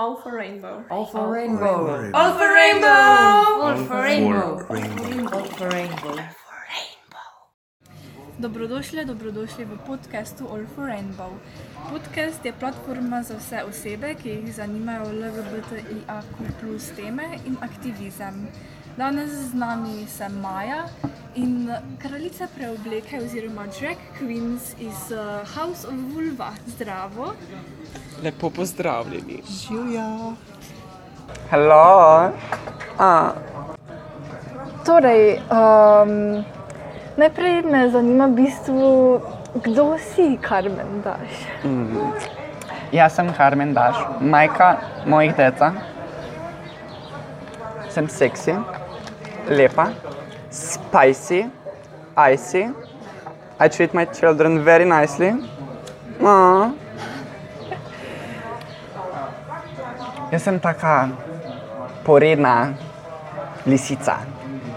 All for rainbow. All for rainbow. All for rainbow. All for rainbow. All for rainbow. Dobrodošli, dobrodošli v podkastu All for Rainbow. Podcast je platforma za vse osebe, ki jih zanimajo LGBTIQ teme in aktivizem. Danes z nami sem Maja in kraljica preobleke oziroma drag queens iz uh, House of Vulva. Zdravo. Lepo pozdravljeni. Živja. Hello. Ah, Torej, um, najprej me zanima v bistvu, kdo si Karmen Daš. Jaz sem Carmen Daš, majka mojih deca. Sem seksi, lepa, spicy, icy. I treat my children very nicely. Aww. Jaz sem taka poredna lisica.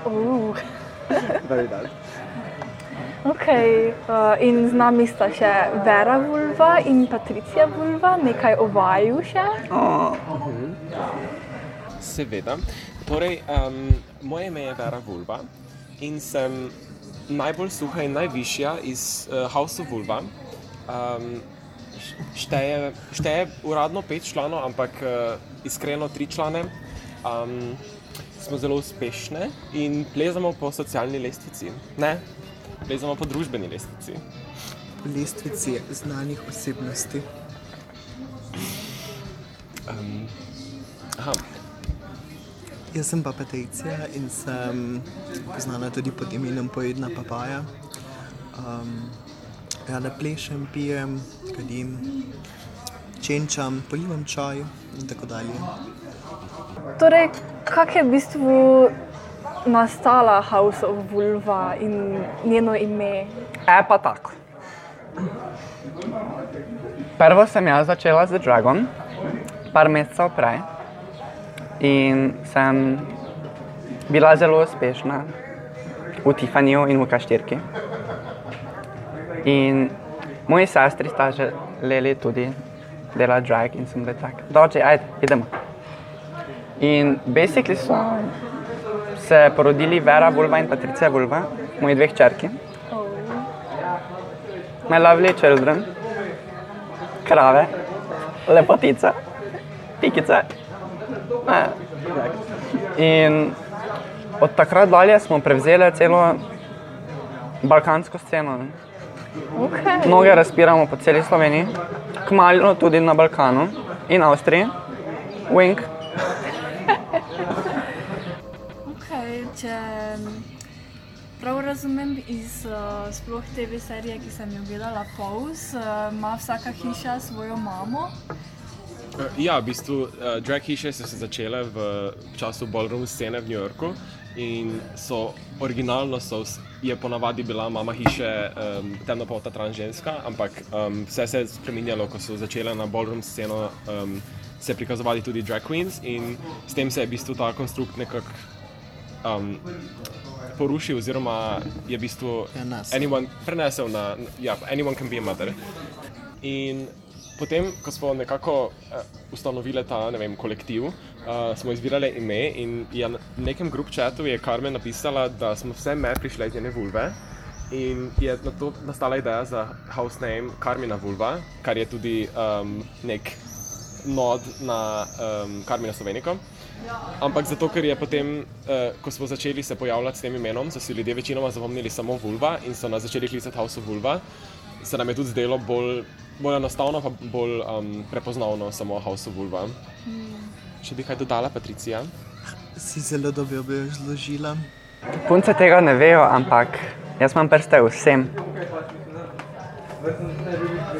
Uh. Okay, uh, in z nami sta še Vera Vulva in Patricija Vulva, nekaj o vaju še. seveda. Torej, um, moje ime je Vera Vulva in sem najbolj suha in najvišja iz uh, House of Vulva. Um, šteje, šteje uradno pet članov, ampak uh, iskreno tri člane. Um, smo zelo uspešne in plezamo po socialni lestvici. Ne, plezamo po družbeni lestvici. lestvici znanih osebnosti. Aha, Jaz sem pa Patricija in sem znana tudi pod imenom Pojedna papaja. Um, rada plešem, pijem, kadim, čenčam, polivam čaj in tako dalje. Torej, kak je v bistvu nastala House of Vulva in njeno ime? E pa tako. Prvo sem jaz začela z dragom, par mesecev prej. In sem bila zelo uspešna v Tiffanyju in v Kaštirki. In moji sestri sta želeli tudi delati drag in sem bila tak, doče, ajde, idemo. In basically so se porodili Vera Vulva in Patricija Vulva, moji dve hčerki. My lovely children, krave, lepotice, pikice. Ne. In od takrat dalje smo prevzeli celo balkansko sceno. ne. Okay. Mnoge razpiramo po celi Sloveniji, kmalu tudi na Balkanu in Avstriji. Wink. Okay, če prav razumem iz uh, sploh TV serije, ki sem jo gledala, Pose, uh, ima vsaka hiša svojo mamo. Uh, Ja, v bistvu uh, drag hiše so se začele v času ballroom scene v New Yorku in so originalno so, je ponavadi bila mama hiše um, temnopolta transženska, ampak um, vse se je spremenjalo, ko so začele na ballroom sceno um, se prikazovati tudi drag queens in s tem se je v bistvu ta konstrukt nekako um, porušil, oziroma je v bistvu anyone, prenesel na, ja, anyone can be a mother. In potem, ko smo nekako uh, ustanovili ta vem, kolektiv, uh, smo izbirali ime in je na nekem grup chatu je Carmen napisala, da smo vse me prišle iz njene vulve. In je na to nastala ideja za house name Carmina Vulva, kar je tudi um, nek nod na um, Carmina Sloveniko. Ampak zato, ker je potem, uh, ko smo začeli se pojavljati s tem imenom, so si ljudje večinoma zapomnili samo Vulva in so nas začeli klicati House of Vulva, se nam je tudi zdelo bolj, bolj enostavno, pa bolj um, prepoznavno samo House of Vulva. Če bi kaj dodala, Patricija? Si zelo dobro bi razložila. Punce tega ne vejo, ampak jaz imam prste vsem.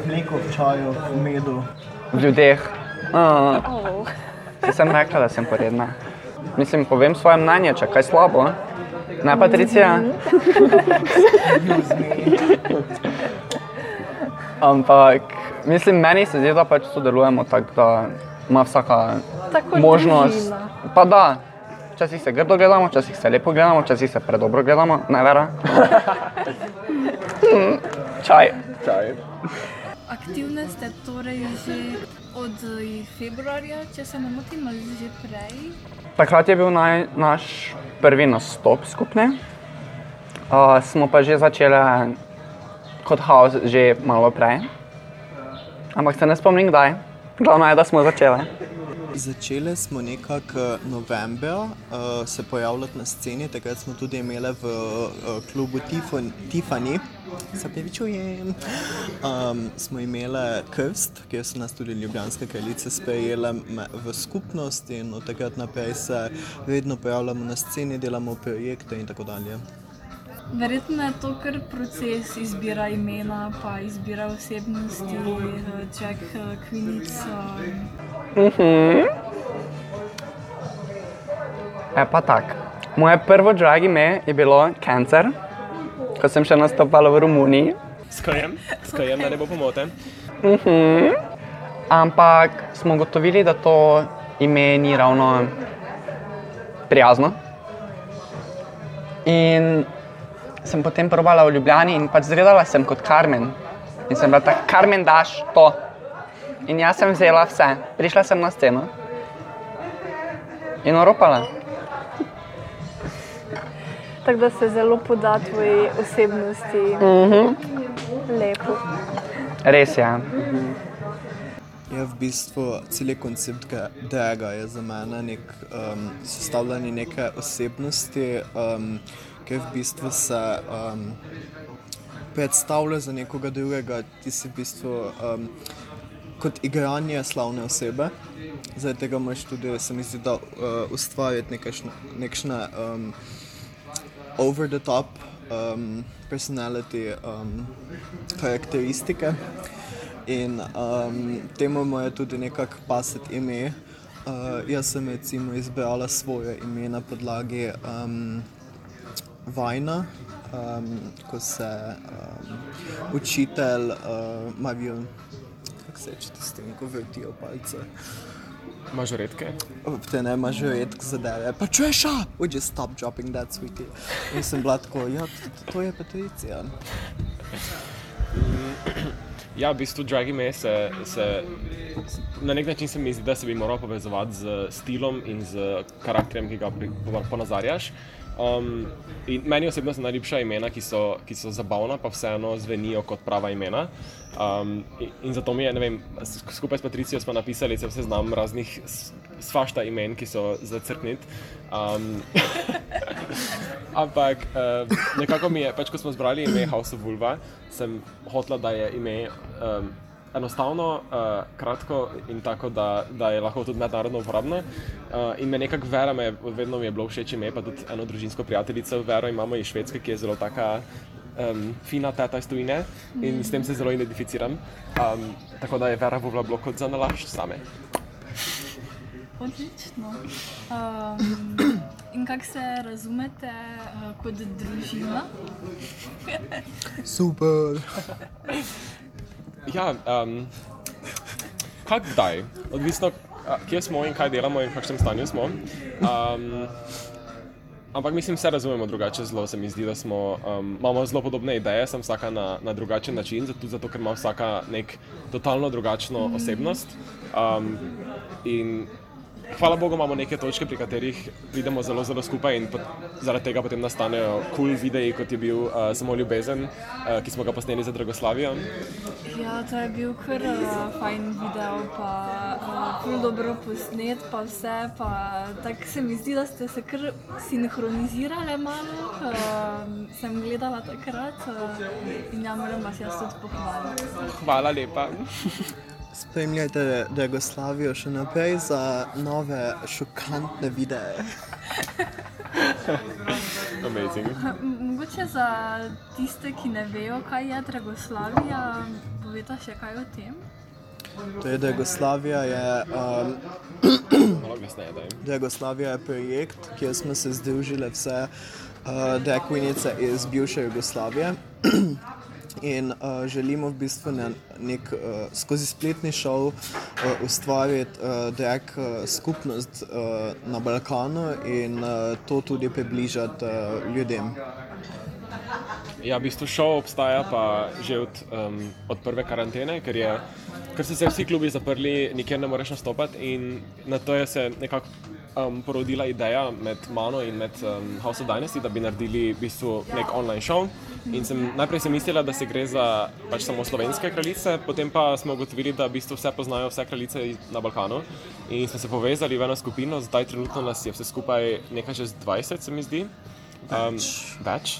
Mleko v čaju, v medu. v ljudeh. Uh, Oh. sem rekla, da sem poredna. Mislim, povem svoje mnenje, če kaj slabo. Ne, Patricija? Ampak mislim, meni se zdi, da pač sodelujemo tako, da ima vsaka Tako možnost. družina. Pa da, včasih se grdo gledamo, včasih se lepo gledamo, včasih se predobro gledamo, ne vera. Mm, Čaj. Čaj. Aktivne ste torej že od eh, februarja, če se ne motim, ali že prej. Takrat je bil naj, naš prvi nastop skupni. Uh, smo pa že začeli kot haos že malo prej. Ampak se ne spomnim kdaj. Glavno je, da smo začeli. Začeli smo nekako novembra uh, se pojavljati na sceni, takrat smo tudi imeli v uh, klubu Tifon, Tiffany. Se pravi, čujem. Um, smo imeli krst, kjer so nas tudi ljubljanske kraljice sprejele v skupnost in od takrat naprej se vedno pojavljamo na sceni, delamo projekte in tako dalje. Verjetno je to kar proces izbira imena, pa izbira osebnosti, Jack Quinic. eh, E pa tak. Moje prvo drag ime je bilo Cancer, ko sem še nastopala v Romuniji. Skajem, skajem, da ne bo pomote. Ampak smo ugotovili, da to ime ni ravno prijazno. In sem potem probala v Ljubljani in pač zgledala sem kot Carmen. In sem bila tako, Carmen, daš to. In jaz sem vzela vse, prišla sem na sceno in oropala. Tako da se zelo poda tvoji osebnosti. Mm -hmm. Lepo. Res je. Ja, v bistvu cel koncept ga- draga je za mene nek um, sestavljanje neke osebnosti, um, ki v bistvu se um, predstavlja za nekoga drugega, ti si v bistvu um, kot igranje slavne osebe. Zaradi tega moraš tudi, se mi zdi, da uh, ustvarjati nekakšne, nekakšne um, over the top um, personality um, karakteristike. In um, temu mu je tudi nekako pasati ime. Uh, jaz sem recimo izbrala svoje ime na podlagi um, vajna, um, ko se um, učitelj uh, Marijo, kako se reče, s tem, ko vrtijo palce. Mažoretke. Te ne imaš redk zadeve. Pa čuješ, a? Would you stop dropping that, sweetie? In sem bila tako, ja, to, je Patricija. Ja, v bistvu drag ime se, se na nek način se mi zdi, da se bi moral povezovati z stilom in z karakterjem, ki ga ponazarjaš. Um, in meni osebno so najljubša imena, ki so, ki so zabavna, pa vseeno zvenijo kot prava imena. Um, in, in zato mi je, ne vem, skupaj s Patricijo smo napisali cel seznam raznih svašta imen, ki so za crknit. Um, Ampak uh, nekako mi je, pač ko smo zbrali ime House of Vulva, sem hotla, da je ime um, enostavno, uh, kratko in tako, da, da je lahko tudi mednarodno uporabno. Uh, in me nekako vera, me, je- vedno mi je bilo všeč ime, pa tudi eno družinsko prijateljico, Vero imamo iz Švedske, ki je zelo taka. Um, fina teta iz tujine in s tem se zelo identificiram. Um, tako da je Vera Vuvla bilo kot za nalašč same. Odlično. Um, in kako se razumete uh, kot družina? Super. Ja, um, kaj kdaj, odvisno, kje smo in kaj delamo in v kakšnem stanju smo. Um, ampak mislim, se razumemo drugače zelo. Se mi zdi, da smo, um, imamo zelo podobne ideje, sem vsaka na, na drugačen način, zato, zato ker ima vsaka nek totalno drugačno osebnost. Um, in hvala Bogu imamo neke točke, pri katerih pridemo zelo, zelo skupaj in pot, zaradi tega potem nastanejo kul cool videi, kot je bil uh, Samo ljubezen, uh, ki smo ga posneli za Dragoslavijo. Ja, to je bil kar uh, fajn video, pa uh, ful dobro posnet, pa vse. Pa, tako se mi zdi, da ste se kar sinhronizirali malo. Uh, sem gledala takrat uh, in ja, moram vas jaz tudi pohvaliti. Hvala lepa. Spremljajte Dragoslavijo še naprej za nove šokantne videe. Amazing. Mogoče za tiste, ki ne vejo, kaj je Dragoslavija, poveta še kaj o tem. To je Dragoslavija, je, um. Dragoslavija je projekt, kjer smo se združili vse uh, drag queenice iz bivše Jugoslavije. In uh, želimo v bistvu na nek, uh, skozi spletni šov uh, ustvariti uh, drag uh, skupnost uh, na Balkanu in uh, to tudi približati uh, ljudem. Ja, v bistvu šov obstaja pa že od, um, od prve karantene, ker je ker so se vsi klubi zaprli, nikjer ne moreš nastopati. In na to je se nekako um, porodila ideja med mano in med um, House of Dynasty, da bi naredili v bistvu nek online show. In sem, najprej sem mislila, da se gre za pač samo slovenske kraljice, potem pa smo ugotovili, da v bistvu vse poznajo vse kraljice na Balkanu. In smo se povezali v eno skupino, zdaj trenutno nas je vse skupaj nekaj čez 20, se mi zdi. Um, več,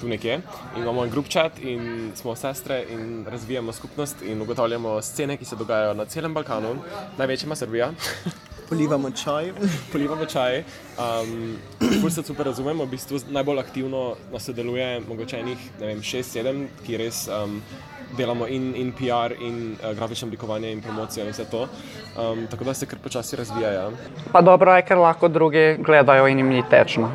tu nekje. In imamo en grup chat in smo sestre in razvijamo skupnost in ugotavljamo scene, ki se dogajajo na celem Balkanu, največja ima Srbija. Polivamo čaj. Polivamo čaj, um, ful se super razumemo, v bistvu najbolj aktivno nas sodeluje mogoče enih, ne vem, 6-7, ki res um, delamo in, in PR, in uh, grafično oblikovanje, in promocijo in vse to. Um, tako da se kar počasi razvija. Ja. Pa dobro je, ker lahko drugi gledajo in jim ni tečno.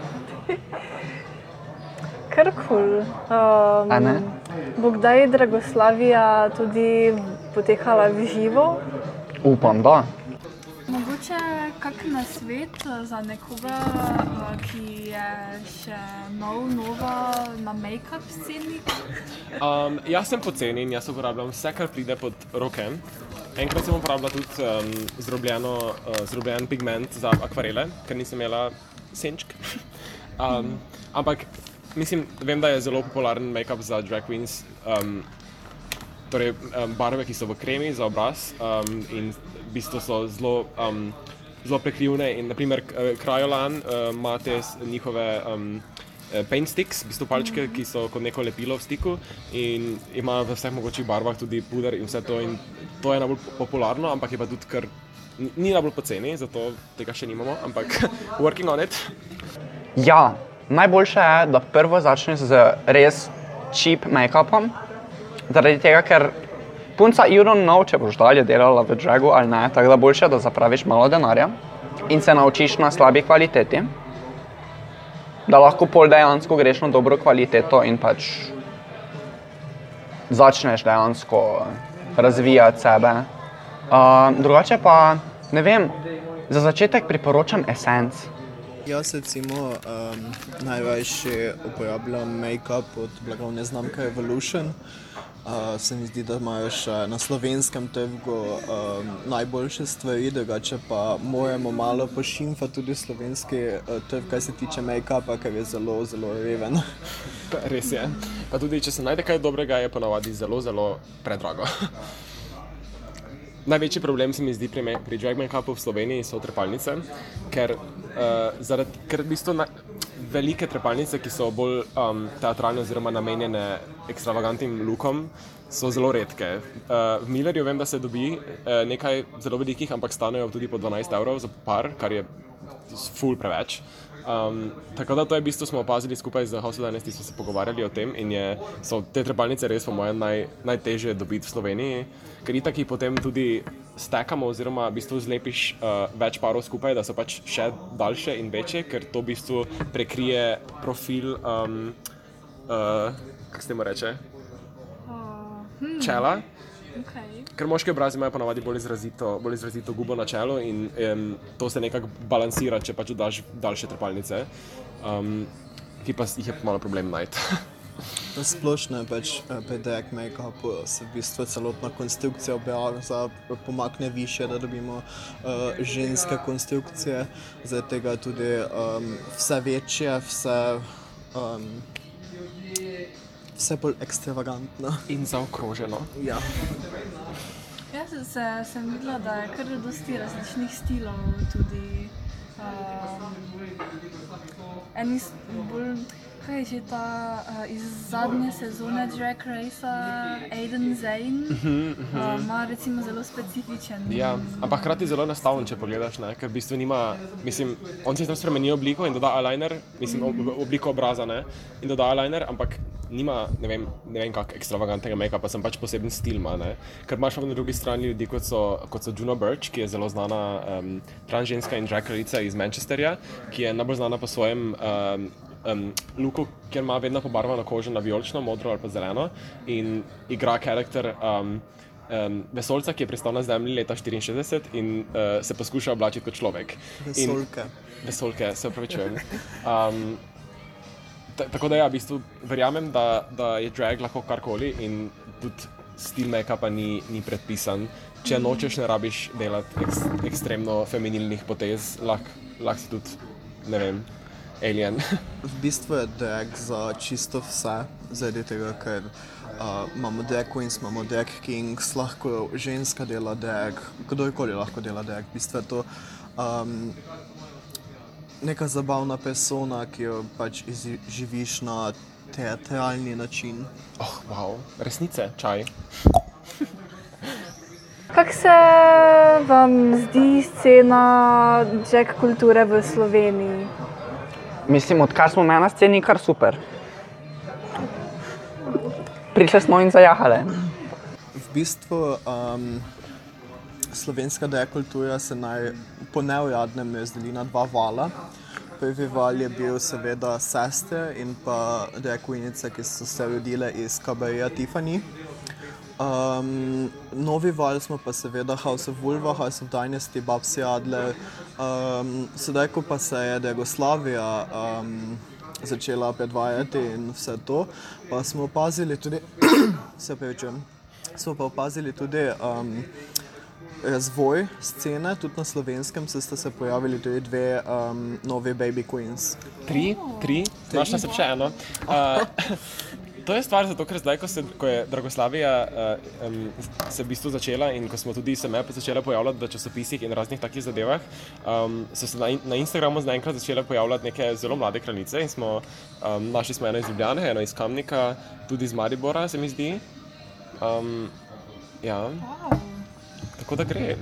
Kar kul. Um, A ne? bo kdaj Dragoslavija tudi potekala v živo? Upam, da. Kak na svet za nekoga, eh, ki je še nov, nova na make-up sceni? Um, jaz sem poceni in jaz uporabljam vse, kar pride pod roke. Enkrat sem uporabljal tudi um, zdrobljeno, uh, zdrobljen pigment za akvarele, ker nisem imela senčk. um, ampak mislim, vem, da je zelo popularen make-up za drag queens. Um, torej, um, barve, ki so v kremi za obraz um, in v bistvu so zelo, um, zelo prekrivne. In, naprimer, Krajolan uh, ima te s- njihove um, eh, paint sticks, v bistvu palčke, ki so kot neko lepilo v stiku in ima v vseh mogočih barvah tudi puder in vse to. In to je najbolj popularno, ampak je pa tudi kar. ni- najbolj poceni, zato tega še nimamo, ampak working on it. Ja, najboljše je, da prvo začneš z res cheap make-upom. Zaradi tega, ker punca you don't know, če boš dalje delala v dragu ali ne, tako da boljše, da zapraviš malo denarja in se naučiš na slabi kvaliteti, da lahko pol dejansko greš na dobro kvaliteto in pač začneš dejansko razvijati sebe. Uh, drugače pa, ne vem, za začetek priporočam Essence. Jaz recimo um, najrajši uporabljam make-up od blagovne znamke Evolution. Se mi zdi, da imajo še na slovenskem trgu um, najboljše stvari, drugače pa moramo malo pošimfati tudi slovenski uh, trg, kar se tiče make-upa, ker je zelo, zelo reven. Res je. Pa tudi, če se najde kaj dobrega, je ponavadi zelo, zelo predrago. Največji problem se mi zdi pri, me, pri drag make-upu v Sloveniji so trepalnice, ker, uh, zaradi, ker v bistvu na, velike trepalnice, ki so bolj um, teatralne oziroma namenjene ekstravagantnim lukom, so zelo redke. Uh, v Millerju vem, da se dobi uh, nekaj zelo velikih, ampak stanejo tudi po 12 evrov za par, kar je ful preveč. Um, tako da to je v bistvu smo opazili skupaj z House of Dynasty, smo se pogovarjali o tem je, so te trepalnice res po mojem naj, najtežje dobiti v Sloveniji, ker itak jih potem tudi stekamo oziroma v bistvu zlepiš uh, več parov skupaj, da so pač še daljše in večje, ker to v bistvu prekrije profil, um, uh, kako se temu reče, čela. Okay. Ker moški obrazi imajo ponavadi bolj izrazito, bolj izrazito gubo na čelu in um, to se nekako balansira, če pač daš daljše trepalnice, um, ki pa jih je malo problem najti. Na splošno je pač eh, pri drag make-upu se v bistvu celotna konstrukcija obraza pomakne više, da dobimo uh, ženske konstrukcije, zaradi tega tudi um, vse večje, vse, um, vse bolj ekstravagantno. In zaokroženo. Ja. Jaz se, sem videla, da je kar dosti različnih stilov. Tudi, um, eni bolj, kaj je ta uh, iz zadnje sezone Drag Race, Aiden Zane, uh, ima recimo zelo specifičen. Ja, ampak hkrati zelo enostaven, če pogledaš, ne? ker v bistvu nima, mislim, on si tam spremeni obliko in doda eyeliner, mislim, ob, obliko obraza, ne? in doda eyeliner, ampak nima, ne vem, ne vem kak ekstravagantnega make-upa, sem pač poseben stil ima, ne? ker imaš pa na drugi strani ljudi, kot so, kot so Juno Birch, ki je zelo znana um, transženska in drag kraljica iz Manchesterja, ki je najbolj znana po svojem um, um, luku, kjer ima vedno pobarvano kožo na vijolično, modro ali pa zeleno in igra karakter. Um, um, vesolca, ki je pristal na Zemlji leta 64 in uh, se poskuša oblačiti kot človek. In, Vesolke. se upravičujem. Um, tako da ja, v bistvu verjamem, da, da je drag lahko karkoli in tudi stil make-upa ni, ni predpisan. če nočeš, ne rabiš delati eks, ekstremno feminilnih potez, lahko lah si tudi, ne vem, alien. V bistvu je drag za čisto vse, zaradi tega, ker uh, imamo drag queens, imamo drag kings, lahko ženska dela drag, kdorkoli lahko dela drag. V bistvu je to um, neka zabavna persona, ki jo pač živiš na teatralni način. Oh, wow, resnice, čaj. Kako se vam zdi scena jack kulture v Sloveniji? Mislim, odkar smo na sceni, kar super. Prišli smo in zajahali. V bistvu um, slovenska dekultura se naj po neuradnem razdeli na dva vala. Prvi val je bil seveda sestre in pa dekunice, ki so se rodile iz kabarija Tiffany. Um, novi val smo pa seveda House of Vulva, House of Dynasty, Babsi Adler. Um, sedaj, ko pa se je Jugoslavija um, začela predvajati in vse to, pa smo opazili tudi, se prečujem, smo pa opazili tudi um, razvoj scene, tudi na slovenskem se sta se pojavili tudi dve um, nove baby queens. Tri, tri, našla sem še eno. Uh, To je stvar zato, ker zdaj, ko, se, ko je Dragoslavija uh, um, se v bistvu začela in ko smo tudi se me začele pojavljati v časopisih in raznih takih zadevah, um, so se na, na Instagramu naenkrat začele pojavljati neke zelo mlade kraljice in smo um, našli smo eno iz Ljubljane, eno iz Kamnika, tudi iz Maribora, se mi zdi. Um, ja, tako da gre.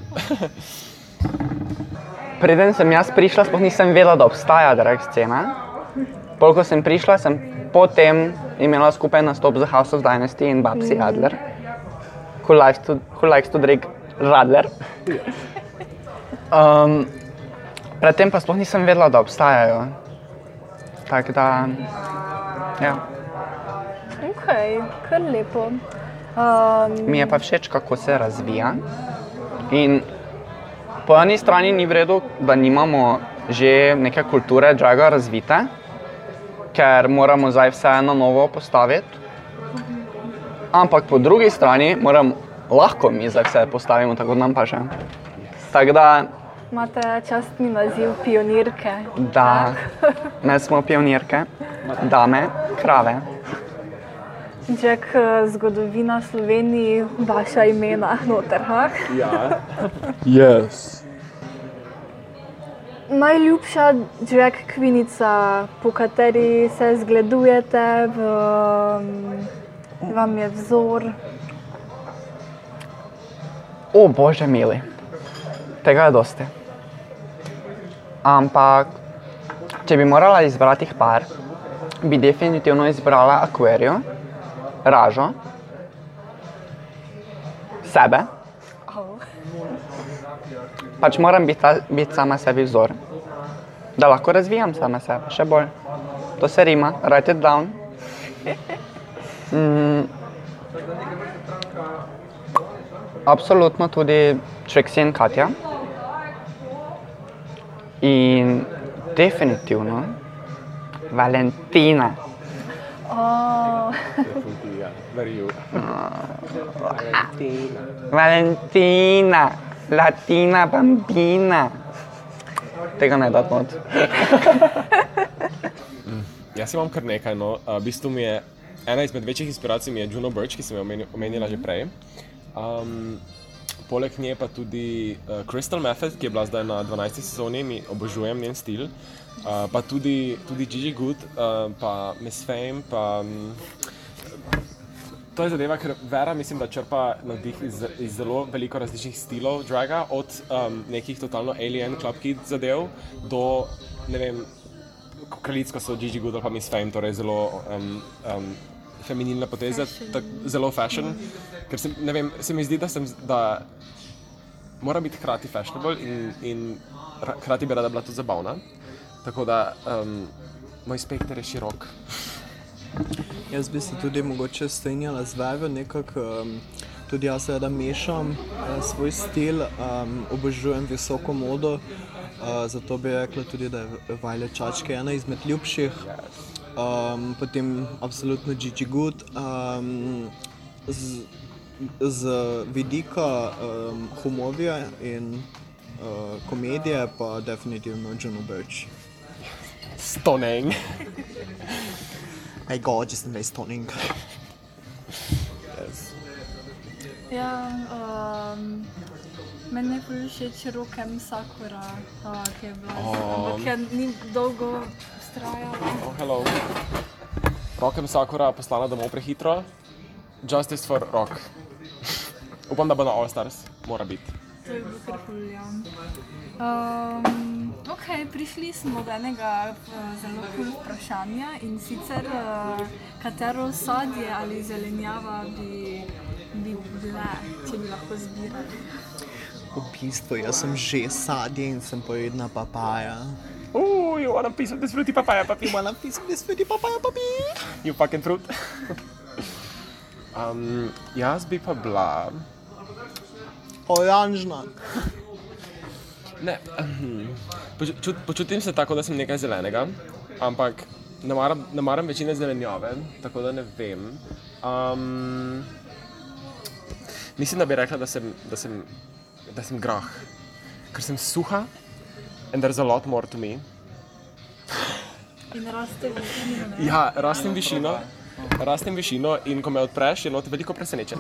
Preden sem jaz prišla, sploh nisem vedela, da obstaja drag scena. Polko sem prišla, sem potem imela skupaj nastop za House of Dynasty in Babsi Adler, who likes to, who likes to drink Radler. Um, predtem pa sploh nisem vedela, da obstajajo. Tako da, ja. Ok, kar lepo. Um, Mi je pa všeč, kako se razvija. In po eni strani ni v redu, da nimamo že neke kulture draga razvite, ker moramo zdaj vse na novo postaviti. Ampak po drugi strani moram, lahko mi zdaj vse postavimo, tako nam pa že. Tako da, imate častni naziv pionirke. da, ne smo pionirke, dame, krave. Jack, eh, zgodovina Sloveniji, vaša imena noter. Ha? Ja. Yes. Najljubša drag kvinica, po kateri se zgledujete, v, um, vam je vzor. O, bože, mili, tega je dosti. Ampak, če bi morala izbrati par, bi definitivno izbrala Aquarijo, Ražo, sebe. Pač moram biti, ta, biti sama sebi vzor, da lahko razvijam sama sebe, še bolj. To se rima, write it down. Mm. Absolutno tudi Trixie in Katja. In definitivno Valentina. Oh, Ja, verju. Valentina, Latina bambina. Tega ne da not. Jaz imam kar nekaj. No. V bistvu mi je ena izmed večjih inspiracij mi je Juno Birch, ki sem jo omeni- omenila že prej. Um, poleg nje pa tudi uh, Crystal Method, ki je bila zdaj na 12. sezoni, mi obožujem njen stil. Uh, pa tudi, tudi Gigi Good, uh, pa Miss Fame. Pa, um, to je zadeva, ker Vera mislim, da črpa navdih iz, iz zelo veliko različnih stilov draga, od um, nekih totalno alien club kid zadev do ne vem, kraljic, kot so Gigi Good ali pa Miss Fame, torej zelo um, um, feminilna poteza, tak, zelo fashion. Ker se, ne vem, se mi zdi, da, sem, da mora biti hkrati fashionable in, in ra- hkrati bi rada bila tudi zabavna. Tako da um, moj spekter je širok. Jaz bi se tudi mogoče strinjala z Vero, nekako um, tudi jaz rada mešam uh, svoj stil, um, obožujem visoko modo, uh, zato bi rekla tudi, da je Vajle Čačke ena izmed ljubših. Um, potem absolutno Gigi Good. Um, z, z vidika um, humorja in uh, komedije pa definitivno Juno Birch. Stunning. My god, just very stunning. Yes. Ja, um, meni je bolj všeč rokem Sakura, uh, ki je bila. Oh. Ampak je ni dolgo vztrajala. Oh, hello. Rokem Sakura poslana domov prehitro. Justice for Rock. Upam, da bo na All Stars, mora biti. To je bilo kar kul, ja. Um, ok, prišli smo do enega uh, zelo kul vprašanja in sicer uh, katero sadje ali zelenjava bi, bi bile, če bi lahko zbirali. V bistvu jaz sem že sadje in sem pojedna papaja. Ooh, you want a piece of this fruity papaya, papi? Imala piece of this fruity papaya, papi. You fucking fruit. um, jaz bi pa bila. Oranžna. Ne, počut, počutim se tako, da sem nekaj zelenega, ampak ne maram, ne maram večine zelenjave, tako da ne vem. Um, mislim, da bi rekla, da sem, da sem, da sem grah, ker sem suha and there's a lot more to me. In raste v višino. ne? Ja, rastem višino, rastem višino in ko me odpreš, je not veliko presenečen.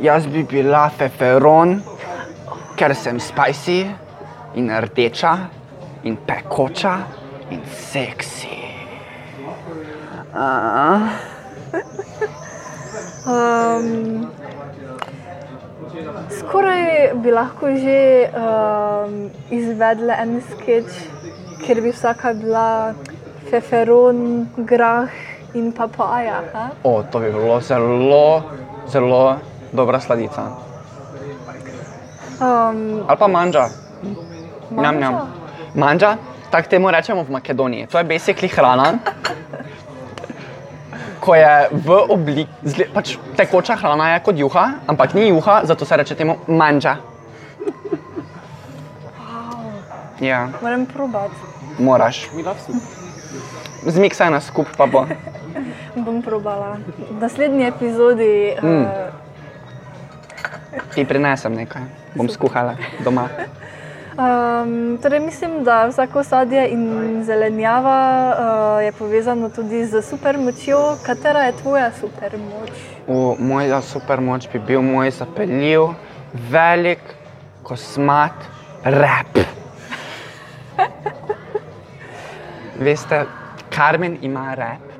Jaz bi bila feferon, ker sem spicy in rdeča in pekoča in seksi. Uh, Um, skoraj bi lahko že um, izvedli en sketch, kjer bi vsaka bila feferon, grah in papaja. Ha? o, to bi bilo zelo, zelo dobra sladica. Um, Ali pa manža. Njam, Manža? njam. Manža, tako temu rečemo v Makedoniji. To je basically hrana, ko je v obliki, pač tekoča hrana je kot juha, ampak ni juha, zato se reče temu manža. Ja, moram probati. moraš. Soup. Zmiksaj nas skup, pa bo. Bom probala. V naslednji epizodi mm. uh, Ti prinesem nekaj, bom skuhala doma. Um, torej mislim, da vsako sadje in zelenjava uh, je povezano tudi z supermočjo. Katera je tvoja supermoč? V moja supermoč bi bil moj zapeljiv, velik, kosmat rep. Veste, Karmen ima rep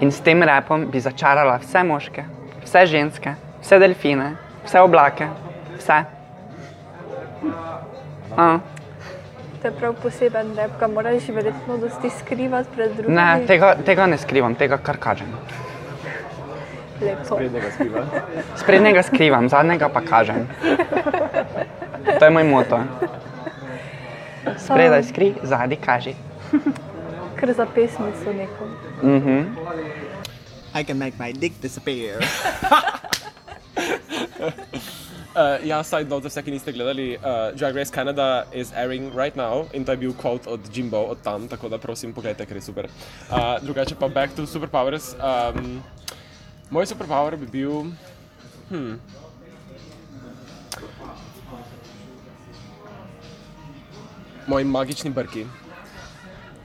in s tem repom bi začarala vse moške, vse ženske, vse delfine, vse oblake, vse. A, To je prav poseben rep, ga moraš verjetno dosti skrivati pred drugimi. ne, tega, tega ne skrivam, tega kar kažem. Lepo. Prednjega skriva. Sprednjega skrivam, zadnjega pa kažem. To je moj moto. Spredaj skri, zadnji kaži. Ker za pesmico neko. Mhm. I can make my dick disappear. Uh, ja, side note za vse, ki niste gledali, uh, Drag Race Canada is airing right now in to je bil quote od Jimbo od tam, tako da prosim pogledajte, ker je super. Uh, drugače pa back to superpowers. Um, moj superpower bi bil. Hmm. Moji magični brki,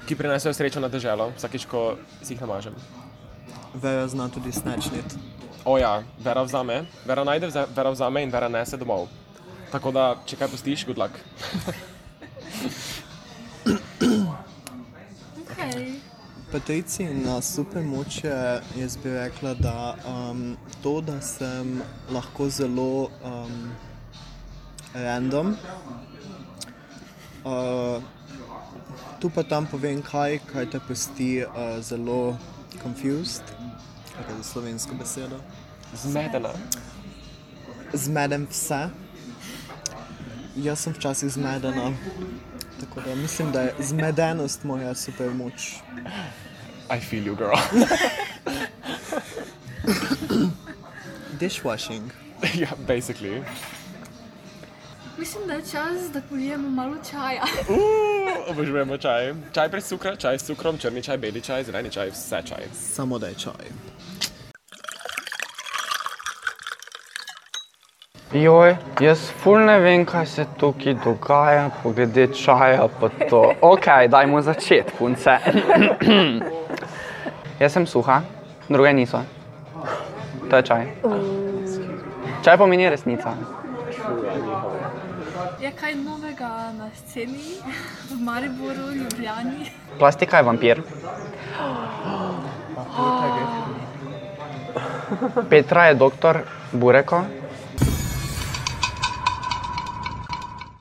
ki prinesejo srečo na deželo, vsakeč, ko si jih namažem. Vera zna tudi snatchnit. O ja, Vera vzame, Vera najde, vze- Vera vzame in Vera nese domov. Tako da, če kaj pustiš, good luck. Okay. Patricijina supermoč je, jaz bi rekla, da um, to, da sem lahko zelo um, random. Uh, tu pa tam povem kaj, kaj te pusti uh, zelo confused, kaj je slovensko besedo. Zmedena. Zmedem vse. Jaz sem včasih zmedena. Tako da mislim, da je zmedenost moja supermoč. I feel you, girl. Dishwashing. ja, basically. Mislim, da je čas, da polijemo malo čaja. Uh, obožujemo čaj. Čaj brez cukra, čaj s cukrom, črni čaj, beli čaj, zeleni čaj, vse čaj. Samo da je čaj. Joj, jaz ful ne vem, kaj se tukaj dogaja, poglede čaja pa to. Ok, dajmo začeti, punce. jaz sem suha, druge niso. To je čaj. Čaj pomeni resnica. Je kaj novega na sceni v Mariboru, Ljubljani? Plastika je vampir. Petra je doktor Bureko.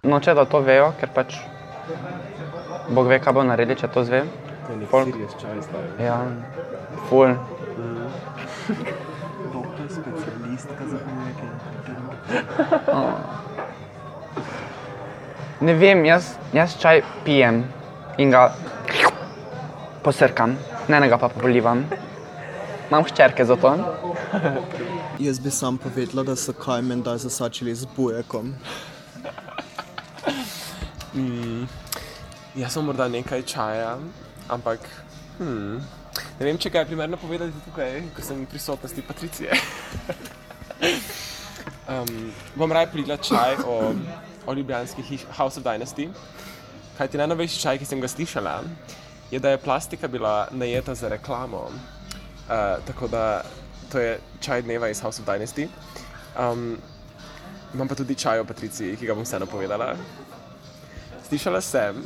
Noče, da to vejo, ker pač Bog ve, kaj bo naredil, če to zve. Folk. Ja, ful. Doktor, specialistka za pomeke. Ne vem, jaz, jaz čaj pijem in ga posrkam, ne ga pa polivam. Imam hčerke za to. Jaz bi sam povedala, da so kaj menda zasačili z bujekom. Jaz sem morda nekaj čaja, ampak hmm, ne vem, če ga je primerno povedati tukaj, ko sem v prisotnosti Patricije. um, bom raje pridla čaj o, o ljubljanski hiši House of Dynasty. Kaj ti najnovejši čaj, ki sem ga slišala, je, da je plastika bila najeta za reklamo. Uh, tako da to je čaj dneva iz House of Dynasty. Um, imam pa tudi čaj o Patriciji, ki ga bom vseeno povedala. Slišala sem,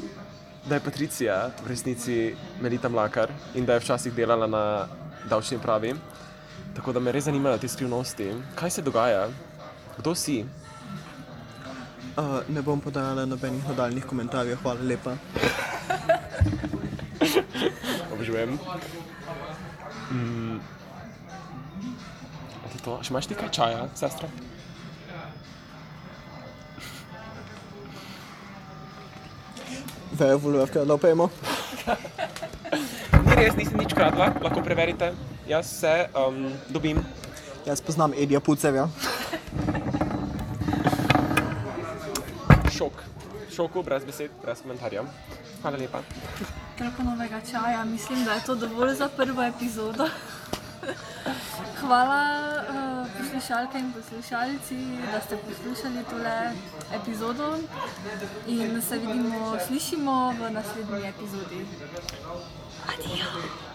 da je Patricija v resnici Melita Mlakar in da je včasih delala na davčni pravi. Tako da me res zanimajo te skrivnosti. Kaj se dogaja? Kdo si? Uh, ne bom podajala nobenih nadaljnih komentarjev, hvala lepa. Obžujem. Mm. To? Še imaš ti kaj čaja, sestra? Vejo, volujevke, da opejmo. Ni res, nisem nič kradla, lahko preverite. Jaz se um, dobim. Jaz poznam Edija Pucevja. Šok. Šoku, brez besed, brez komentarja. Hvala lepa. Toliko novega čaja, mislim, da je to dovolj za prvo epizodo. Hvala poslušalke in poslušalci, da ste poslušali tole epizodo in se vidimo, slišimo v naslednji epizodi.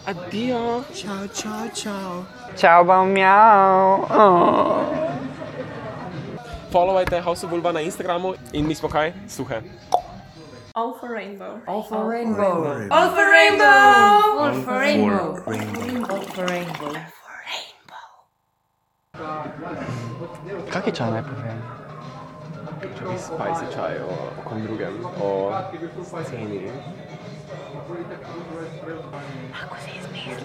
Adijo. Čau, čau, čau. Čau, bom mjau. Oh. Followajte House of Vulva na Instagramu in mi smo kaj? Suhe. All for rainbow. All for rainbow. All for rainbow. All for rainbow. All for rainbow. Kaki čaj naj povem? Čakaj, spicy čaj o, o kom drugem, o ceni. Ako se izmisliš?